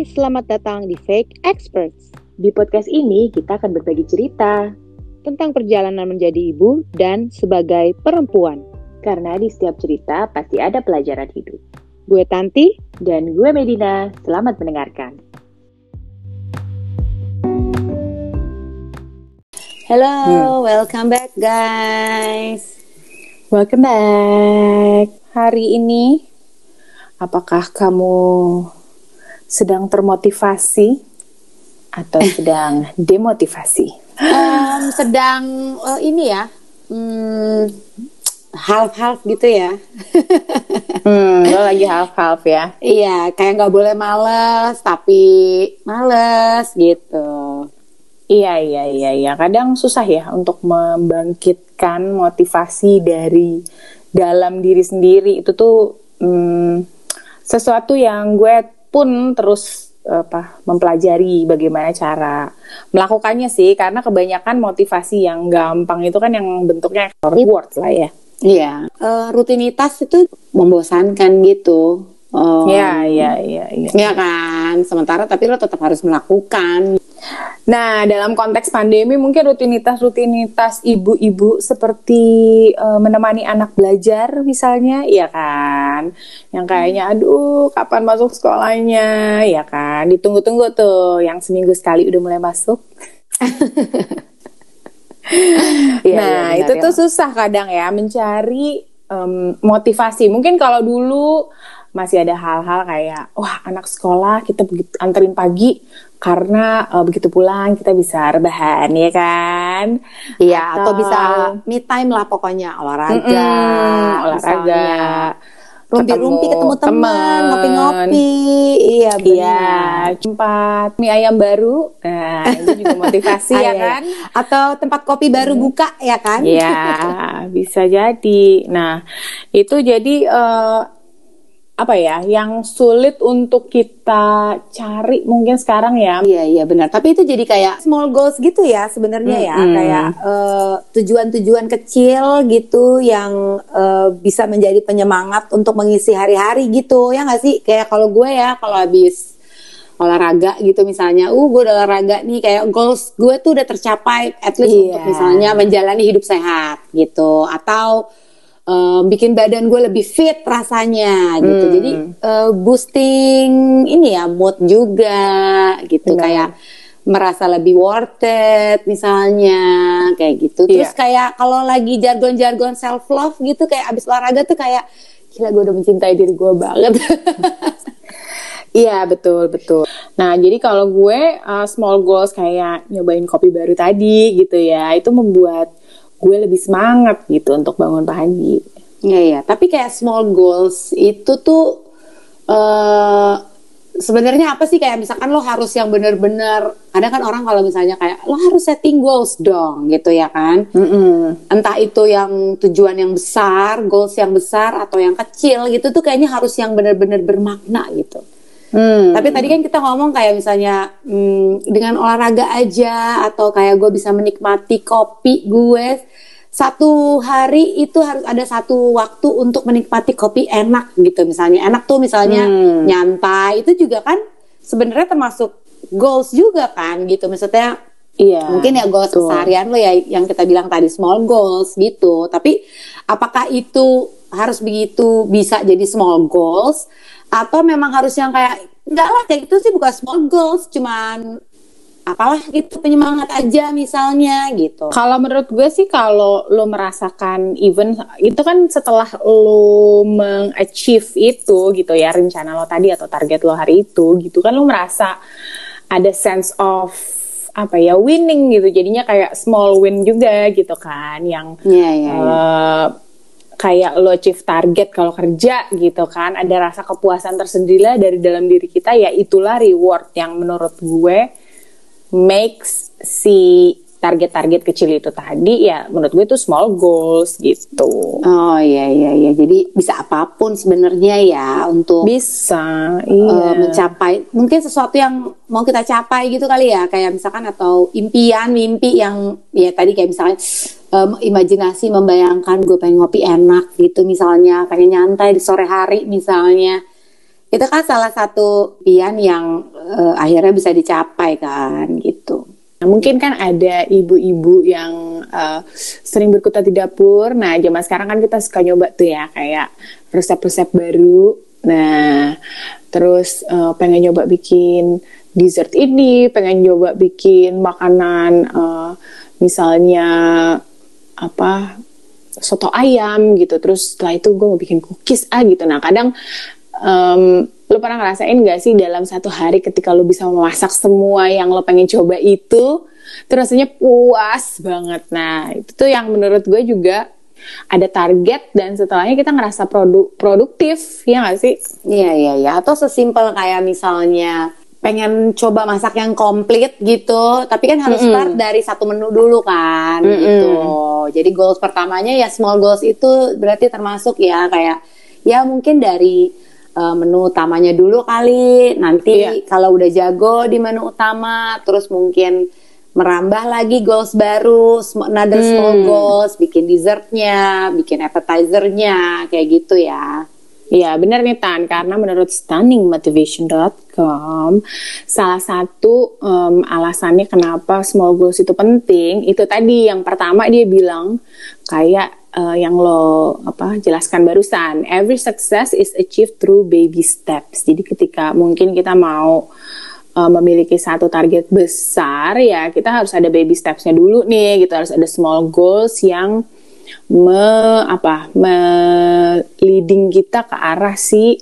Hai, selamat datang di Fake Experts. Di podcast ini kita akan berbagi cerita tentang perjalanan menjadi ibu dan sebagai perempuan. Karena di setiap cerita pasti ada pelajaran hidup. Gue Tanti dan gue Medina. Selamat mendengarkan. Hello, hmm. welcome back guys. Welcome back. Hari ini apakah kamu sedang termotivasi atau sedang demotivasi? Um, sedang uh, ini ya, hmm, half-half gitu ya. hmm, lo lagi half-half ya? Iya, kayak nggak boleh males, tapi males gitu. Iya, iya, iya, iya. Kadang susah ya untuk membangkitkan motivasi dari dalam diri sendiri. Itu tuh hmm, sesuatu yang gue pun terus apa mempelajari bagaimana cara melakukannya sih karena kebanyakan motivasi yang gampang itu kan yang bentuknya reward lah ya. Iya, uh, rutinitas itu membosankan gitu. Iya, iya, iya, iya. Iya kan, sementara tapi lo tetap harus melakukan. Nah, dalam konteks pandemi mungkin rutinitas-rutinitas ibu-ibu seperti uh, menemani anak belajar misalnya, ya kan? Yang kayaknya aduh, kapan masuk sekolahnya, ya kan? Ditunggu-tunggu tuh yang seminggu sekali udah mulai masuk. ya, nah, ya, itu ya. tuh susah kadang ya mencari um, motivasi. Mungkin kalau dulu masih ada hal-hal kayak wah anak sekolah kita begitu anterin pagi karena uh, begitu pulang kita bisa rebahan ya kan? Iya atau, atau bisa me time lah pokoknya olahraga mm olahraga. rumpi-rumpi ketemu, teman ngopi-ngopi. Iya benar iya tempat mie ayam baru. Nah itu juga motivasi ya kan? Atau tempat kopi baru hmm. buka ya kan? Iya bisa jadi. Nah itu jadi uh, apa ya yang sulit untuk kita cari mungkin sekarang ya. Iya iya benar. Tapi itu jadi kayak small goals gitu ya sebenarnya hmm, ya. Hmm. kayak uh, tujuan-tujuan kecil gitu yang uh, bisa menjadi penyemangat untuk mengisi hari-hari gitu. Ya nggak sih? Kayak kalau gue ya kalau habis olahraga gitu misalnya, uh gue udah olahraga nih. Kayak goals gue tuh udah tercapai at least iya. untuk misalnya menjalani hidup sehat gitu. Atau um, bikin badan gue lebih fit rasanya gitu. Hmm. Jadi uh, boosting ini ya mood juga gitu Benar. kayak merasa lebih worth it misalnya kayak gitu. Terus yeah. kayak kalau lagi jargon-jargon self love gitu kayak abis olahraga tuh kayak gila gue udah mencintai diri gue banget. Iya betul betul. Nah jadi kalau gue uh, small goals kayak nyobain kopi baru tadi gitu ya itu membuat gue lebih semangat gitu untuk bangun pagi. Iya iya, tapi kayak small goals itu tuh uh, sebenarnya apa sih kayak misalkan lo harus yang bener-bener ada kan orang kalau misalnya kayak lo harus setting goals dong gitu ya kan mm -hmm. entah itu yang tujuan yang besar goals yang besar atau yang kecil gitu tuh kayaknya harus yang bener-bener bermakna gitu Hmm. Tapi tadi kan kita ngomong kayak misalnya hmm, dengan olahraga aja atau kayak gue bisa menikmati kopi gue satu hari itu harus ada satu waktu untuk menikmati kopi enak gitu misalnya enak tuh misalnya hmm. nyantai itu juga kan sebenarnya termasuk goals juga kan gitu maksudnya Iya. Mungkin ya goals betul. keseharian lo ya yang kita bilang tadi small goals gitu. Tapi apakah itu harus begitu bisa jadi small goals atau memang harus yang kayak enggak lah kayak itu sih bukan small goals cuman apalah gitu penyemangat aja misalnya gitu. Kalau menurut gue sih kalau lo merasakan even itu kan setelah lo mengachieve itu gitu ya rencana lo tadi atau target lo hari itu gitu kan lo merasa ada sense of apa ya winning gitu jadinya kayak small win juga gitu kan yang yeah, yeah, yeah. Uh, kayak lo achieve target kalau kerja gitu kan. Ada rasa kepuasan tersendiri dari dalam diri kita ya itulah reward yang menurut gue makes si target-target kecil itu tadi ya menurut gue itu small goals gitu. Oh iya iya iya. Jadi bisa apa pun sebenarnya ya untuk bisa iya. Uh, mencapai mungkin sesuatu yang mau kita capai gitu kali ya kayak misalkan atau impian mimpi yang ya tadi kayak misalnya um, imajinasi membayangkan gue pengen ngopi enak gitu misalnya pengen nyantai di sore hari misalnya itu kan salah satu pian yang uh, akhirnya bisa dicapai kan gitu. Nah, mungkin kan ada ibu-ibu yang uh, sering berkutat di dapur. Nah, zaman sekarang kan kita suka nyoba tuh ya kayak resep-resep baru. Nah, terus uh, pengen nyoba bikin dessert ini, pengen nyoba bikin makanan uh, misalnya apa soto ayam gitu. Terus setelah itu gue mau bikin cookies ah gitu. Nah, kadang um, lo pernah ngerasain gak sih dalam satu hari ketika lo bisa memasak semua yang lo pengen coba itu terus rasanya puas banget nah itu tuh yang menurut gue juga ada target dan setelahnya kita ngerasa produk produktif ya gak sih iya iya iya atau sesimpel kayak misalnya pengen coba masak yang komplit gitu tapi kan harus mm -hmm. start dari satu menu dulu kan mm -hmm. gitu jadi goals pertamanya ya small goals itu berarti termasuk ya kayak ya mungkin dari uh, menu utamanya dulu kali. Nanti iya. kalau udah jago di menu utama, terus mungkin merambah lagi goals baru, another hmm. small goals, bikin dessertnya, bikin appetizernya, kayak gitu ya. Iya benar nih Tan, karena menurut stunningmotivation.com salah satu um, alasannya kenapa small goals itu penting itu tadi yang pertama dia bilang kayak uh, yang lo apa jelaskan barusan. Every success is achieved through baby steps. Jadi ketika mungkin kita mau uh, memiliki satu target besar ya kita harus ada baby stepsnya dulu nih. Gitu harus ada small goals yang me apa me leading kita ke arah si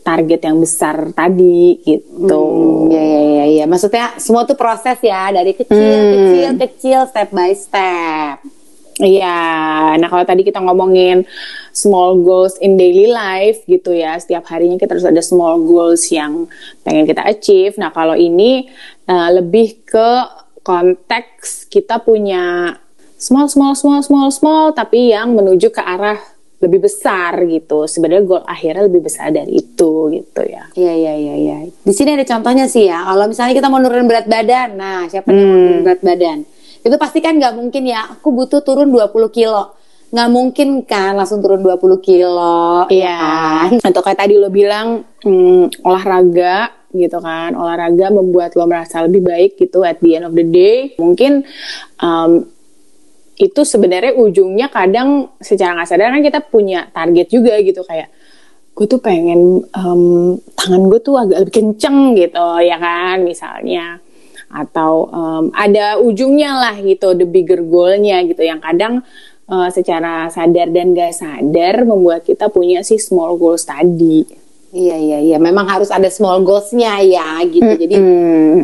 target yang besar tadi gitu. Hmm, ya ya ya ya. Maksudnya semua tuh proses ya dari kecil hmm. kecil kecil step by step. Iya, nah kalau tadi kita ngomongin small goals in daily life gitu ya, setiap harinya kita harus ada small goals yang pengen kita achieve. Nah kalau ini uh, lebih ke konteks kita punya small, small, small, small, small, tapi yang menuju ke arah lebih besar gitu. Sebenarnya goal akhirnya lebih besar dari itu gitu ya. Iya iya iya iya. Di sini ada contohnya sih ya. Kalau misalnya kita mau nurunin berat badan, nah siapa hmm. yang mau nurunin berat badan? Itu pasti kan nggak mungkin ya. Aku butuh turun 20 kilo. Nggak mungkin kan langsung turun 20 kilo ya iya. kan? atau kayak tadi lo bilang hmm, olahraga gitu kan. Olahraga membuat lo merasa lebih baik gitu at the end of the day. Mungkin um, itu sebenarnya ujungnya kadang secara nggak sadar kan kita punya target juga gitu. Kayak gue tuh pengen um, tangan gue tuh agak lebih kenceng gitu ya kan misalnya atau um, ada ujungnya lah gitu the bigger goalnya gitu yang kadang uh, secara sadar dan gak sadar membuat kita punya si small goals tadi. Iya iya iya, memang harus ada small goalsnya ya gitu. Mm -hmm. Jadi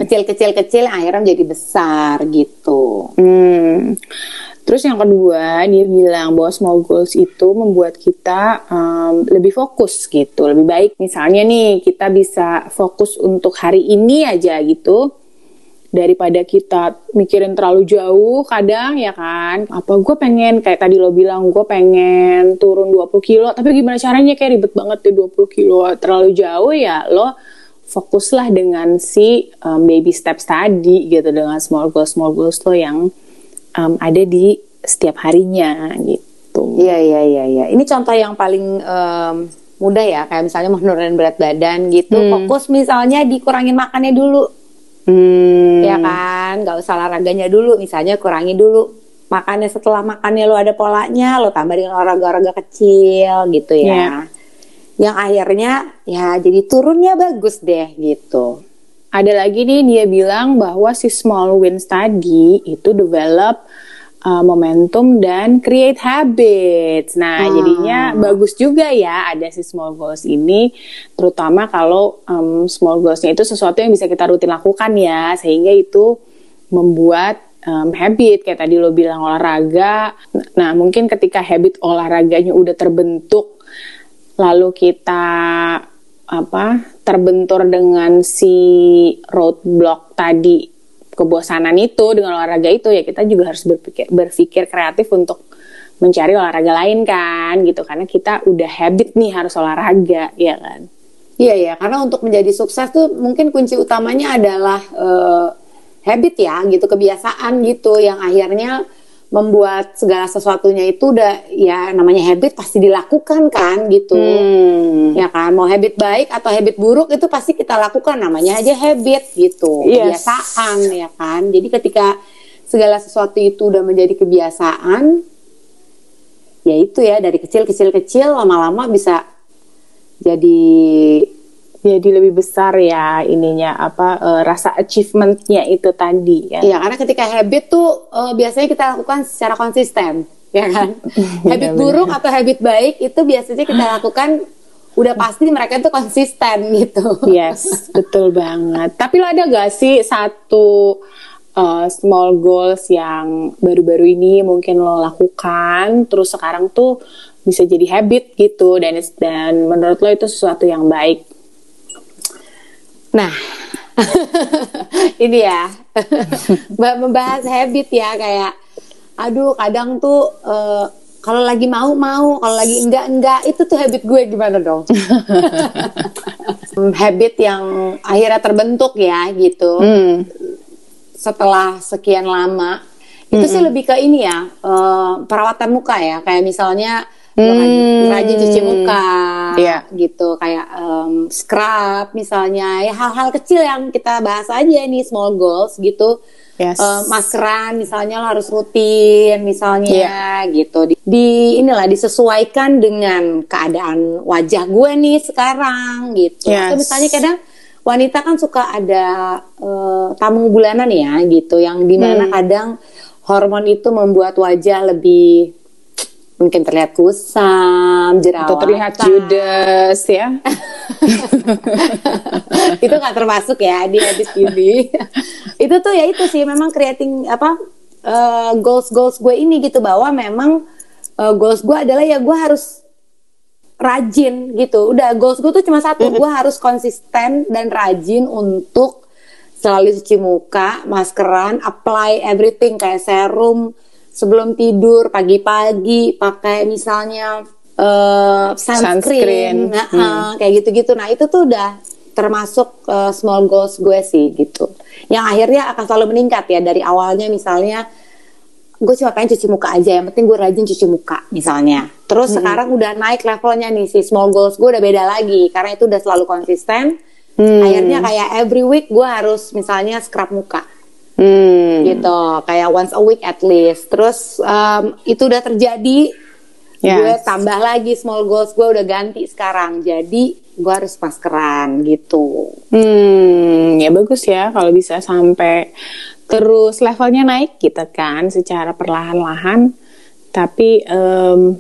kecil kecil kecil akhirnya menjadi besar gitu. Mm. Terus yang kedua dia bilang bahwa small goals itu membuat kita um, lebih fokus gitu, lebih baik. Misalnya nih kita bisa fokus untuk hari ini aja gitu daripada kita mikirin terlalu jauh kadang ya kan? Apa gue pengen kayak tadi lo bilang gue pengen turun 20 kilo tapi gimana caranya? Kayak ribet banget deh 20 kilo. Terlalu jauh ya lo fokuslah dengan si um, baby steps tadi gitu dengan small goals small goals lo yang um, ada di setiap harinya gitu. Iya iya iya iya. Ini contoh yang paling um, mudah ya kayak misalnya menurunin berat badan gitu. Hmm. fokus misalnya dikurangin makannya dulu Hmm. Ya kan, nggak usah olahraganya dulu, misalnya kurangi dulu makannya setelah makannya lo ada polanya, lo tambah dengan olahraga-olahraga kecil gitu ya. Yeah. Yang akhirnya ya jadi turunnya bagus deh gitu. Ada lagi nih dia bilang bahwa si small wins tadi itu develop uh, momentum dan create habits. Nah, hmm. jadinya bagus juga ya ada si small goals ini, terutama kalau um, small goalsnya itu sesuatu yang bisa kita rutin lakukan ya, sehingga itu membuat um, habit kayak tadi lo bilang olahraga. Nah, mungkin ketika habit olahraganya udah terbentuk, lalu kita apa terbentur dengan si roadblock tadi kebosanan itu dengan olahraga itu ya kita juga harus berpikir berpikir kreatif untuk mencari olahraga lain kan gitu. Karena kita udah habit nih harus olahraga ya kan? Iya ya karena untuk menjadi sukses tuh mungkin kunci utamanya adalah uh, habit ya gitu. Kebiasaan gitu yang akhirnya membuat segala sesuatunya itu udah ya namanya habit pasti dilakukan kan gitu Hmm. ya kan mau habit baik atau habit buruk itu pasti kita lakukan namanya aja habit gitu Yes. kebiasaan ya kan jadi ketika segala sesuatu itu udah menjadi kebiasaan ya itu ya dari kecil kecil kecil lama-lama bisa jadi Jadi lebih besar ya ininya apa eh, rasa achievementnya itu tadi kan. Iya, karena ketika habit tuh eh, biasanya kita lakukan secara konsisten, ya kan? habit Benar-benar. buruk atau habit baik itu biasanya kita lakukan udah pasti mereka itu konsisten gitu. Yes, betul banget. Tapi lo ada gak sih satu uh, small goals yang baru-baru ini mungkin lo lakukan, terus sekarang tuh bisa jadi habit gitu dan dan menurut lo itu sesuatu yang baik. Nah, ini ya Mbak membahas habit ya kayak, aduh kadang tuh eh, kalau lagi mau mau, kalau lagi enggak enggak itu tuh habit gue gimana dong? habit yang akhirnya terbentuk ya gitu. Hmm. setelah sekian lama itu sih lebih ke ini ya eh, perawatan muka ya kayak misalnya Hmm. rajin cuci muka Iya. gitu kayak em, scrub misalnya ya hal-hal kecil yang kita bahas aja nih small goals gitu Yes. Eh, maskeran misalnya lo harus rutin misalnya Iya. gitu di, di inilah disesuaikan dengan keadaan wajah gue nih sekarang gitu atau Yes. misalnya kadang wanita kan suka ada eh, tamu bulanan ya gitu yang di mana kadang hormon itu membuat wajah lebih mungkin terlihat kusam jerawatan. Atau terlihat judes ya. itu nggak termasuk ya di habis ini itu tuh ya itu sih memang creating apa goals goals gue ini gitu bahwa memang eh, goals gue adalah ya gue harus rajin gitu. Udah goals gue tuh cuma satu gue harus konsisten dan rajin untuk selalu cuci muka maskeran apply everything kayak serum sebelum tidur pagi-pagi pakai misalnya eh, Sunscreen. sunscreen, Nah, eh, kayak gitu-gitu. Nah itu tuh udah termasuk eh, small goals gue sih gitu. Yang akhirnya akan selalu meningkat ya dari awalnya misalnya gue cuma pengen cuci muka aja yang penting gue rajin cuci muka misalnya. Terus sekarang udah naik levelnya nih si small goals gue udah beda lagi karena itu udah selalu konsisten. Akhirnya kayak every week gue harus misalnya scrub muka Hmm. gitu kayak once a week at least terus um, itu udah terjadi Yes. gue tambah lagi small goals gue udah ganti sekarang jadi gue harus maskeran gitu Hmm, ya bagus ya kalau bisa sampai terus levelnya naik gitu kan secara perlahan-lahan. Tapi em,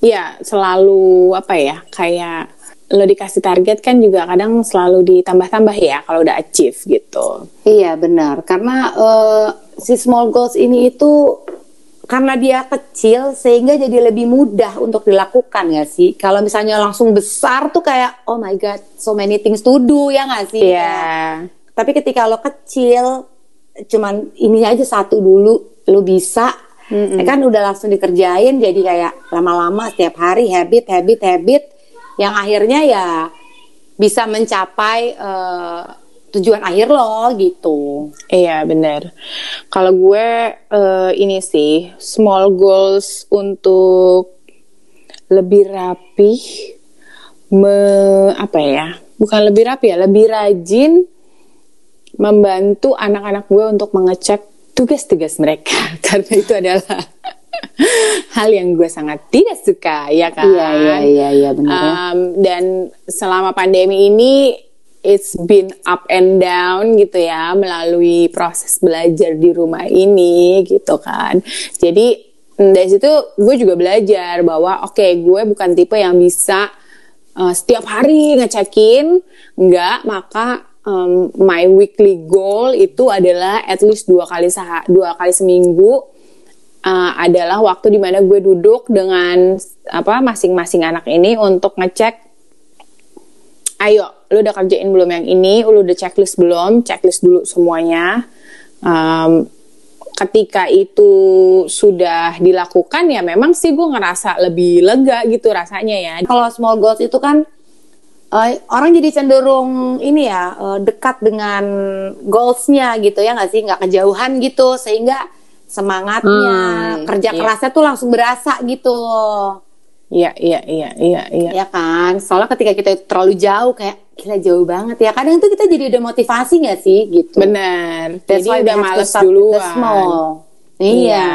ya selalu apa ya kayak lo dikasih target kan juga kadang selalu ditambah-tambah ya kalau udah achieve gitu. Iya benar, karena eh, si small goals ini itu karena dia kecil sehingga jadi lebih mudah untuk dilakukan ya sih. Kalau misalnya langsung besar tuh kayak oh my god, so many things to do ya nggak sih? Iya. Kayak- Tapi ketika lo kecil, cuman ini aja satu dulu lo bisa, ya kan udah langsung dikerjain jadi kayak lama-lama setiap hari habit, habit, habit, yang akhirnya ya bisa mencapai eh, tujuan akhir lo gitu. Iya bener. Kalau gue eh, ini sih small goals untuk lebih rapih, me apa ya? Bukan lebih rapi ya, lebih rajin membantu anak-anak gue untuk mengecek tugas-tugas mereka karena itu adalah hal yang gue sangat tidak suka ya kan. Iya, iya, iya, iya, benar ya. Um, dan selama pandemi ini it's been up and down gitu ya melalui proses belajar di rumah ini gitu kan. Jadi dari situ gue juga belajar bahwa oke gue bukan tipe yang bisa uh, setiap hari ngecekin, enggak maka um, my weekly goal itu adalah at least dua kali seha dua kali seminggu uh, adalah waktu di mana gue duduk dengan apa masing-masing anak ini untuk ngecek ayo lu udah kerjain belum yang ini? Lu udah checklist belum? Checklist dulu semuanya. Um, ketika itu sudah dilakukan ya memang sih gue ngerasa lebih lega gitu rasanya ya. Kalau small goals itu kan eh, orang jadi cenderung ini ya eh, dekat dengan goalsnya gitu ya nggak sih? Nggak kejauhan gitu sehingga semangatnya, Hmm, kerja iya. kerasnya tuh langsung berasa gitu. Iya, iya, iya, iya, iya. Ya kan? Soalnya ketika kita terlalu jauh kayak gila jauh banget ya. Kadang tuh kita jadi udah motivasi gak sih gitu. That's Jadi udah males duluan. small. Iya.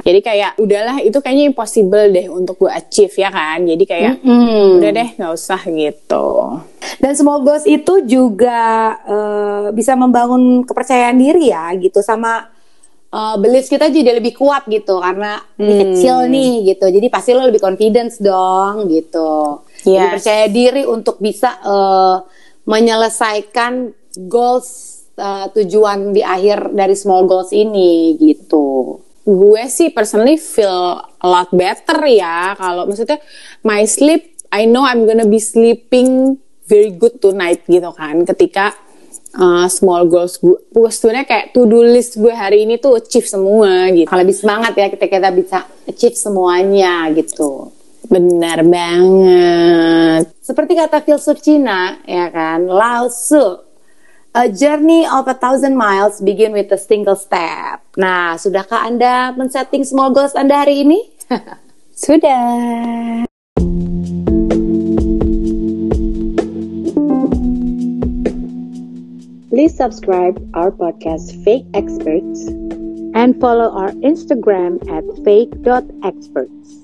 Jadi kayak udahlah itu kayaknya impossible deh untuk gue achieve ya kan. Jadi kayak Mm-mm. udah deh nggak usah gitu. Dan small goals itu juga eh, bisa membangun kepercayaan diri ya gitu sama eh, beliefs kita jadi lebih kuat gitu karena Hmm. kecil nih gitu. Jadi pasti lo lebih confidence dong gitu. Lebih Yes. percaya diri untuk bisa eh, menyelesaikan goals eh, tujuan di akhir dari small goals ini gitu. Gue sih personally feel a lot better ya kalau maksudnya my sleep I know I'm gonna be sleeping very good tonight gitu kan ketika uh, small goals gue sebenarnya kayak to do list gue hari ini tuh achieve semua gitu Kalau lebih semangat ya kita kita bisa achieve semuanya gitu. benar banget Seperti kata filsuf Cina, ya kan, Lao Tzu, A journey of a thousand miles begin with a single step. Nah, sudahkah Anda men-setting small goals Anda hari ini? sudah Please subscribe our podcast Fake Experts and follow our Instagram at fake.experts.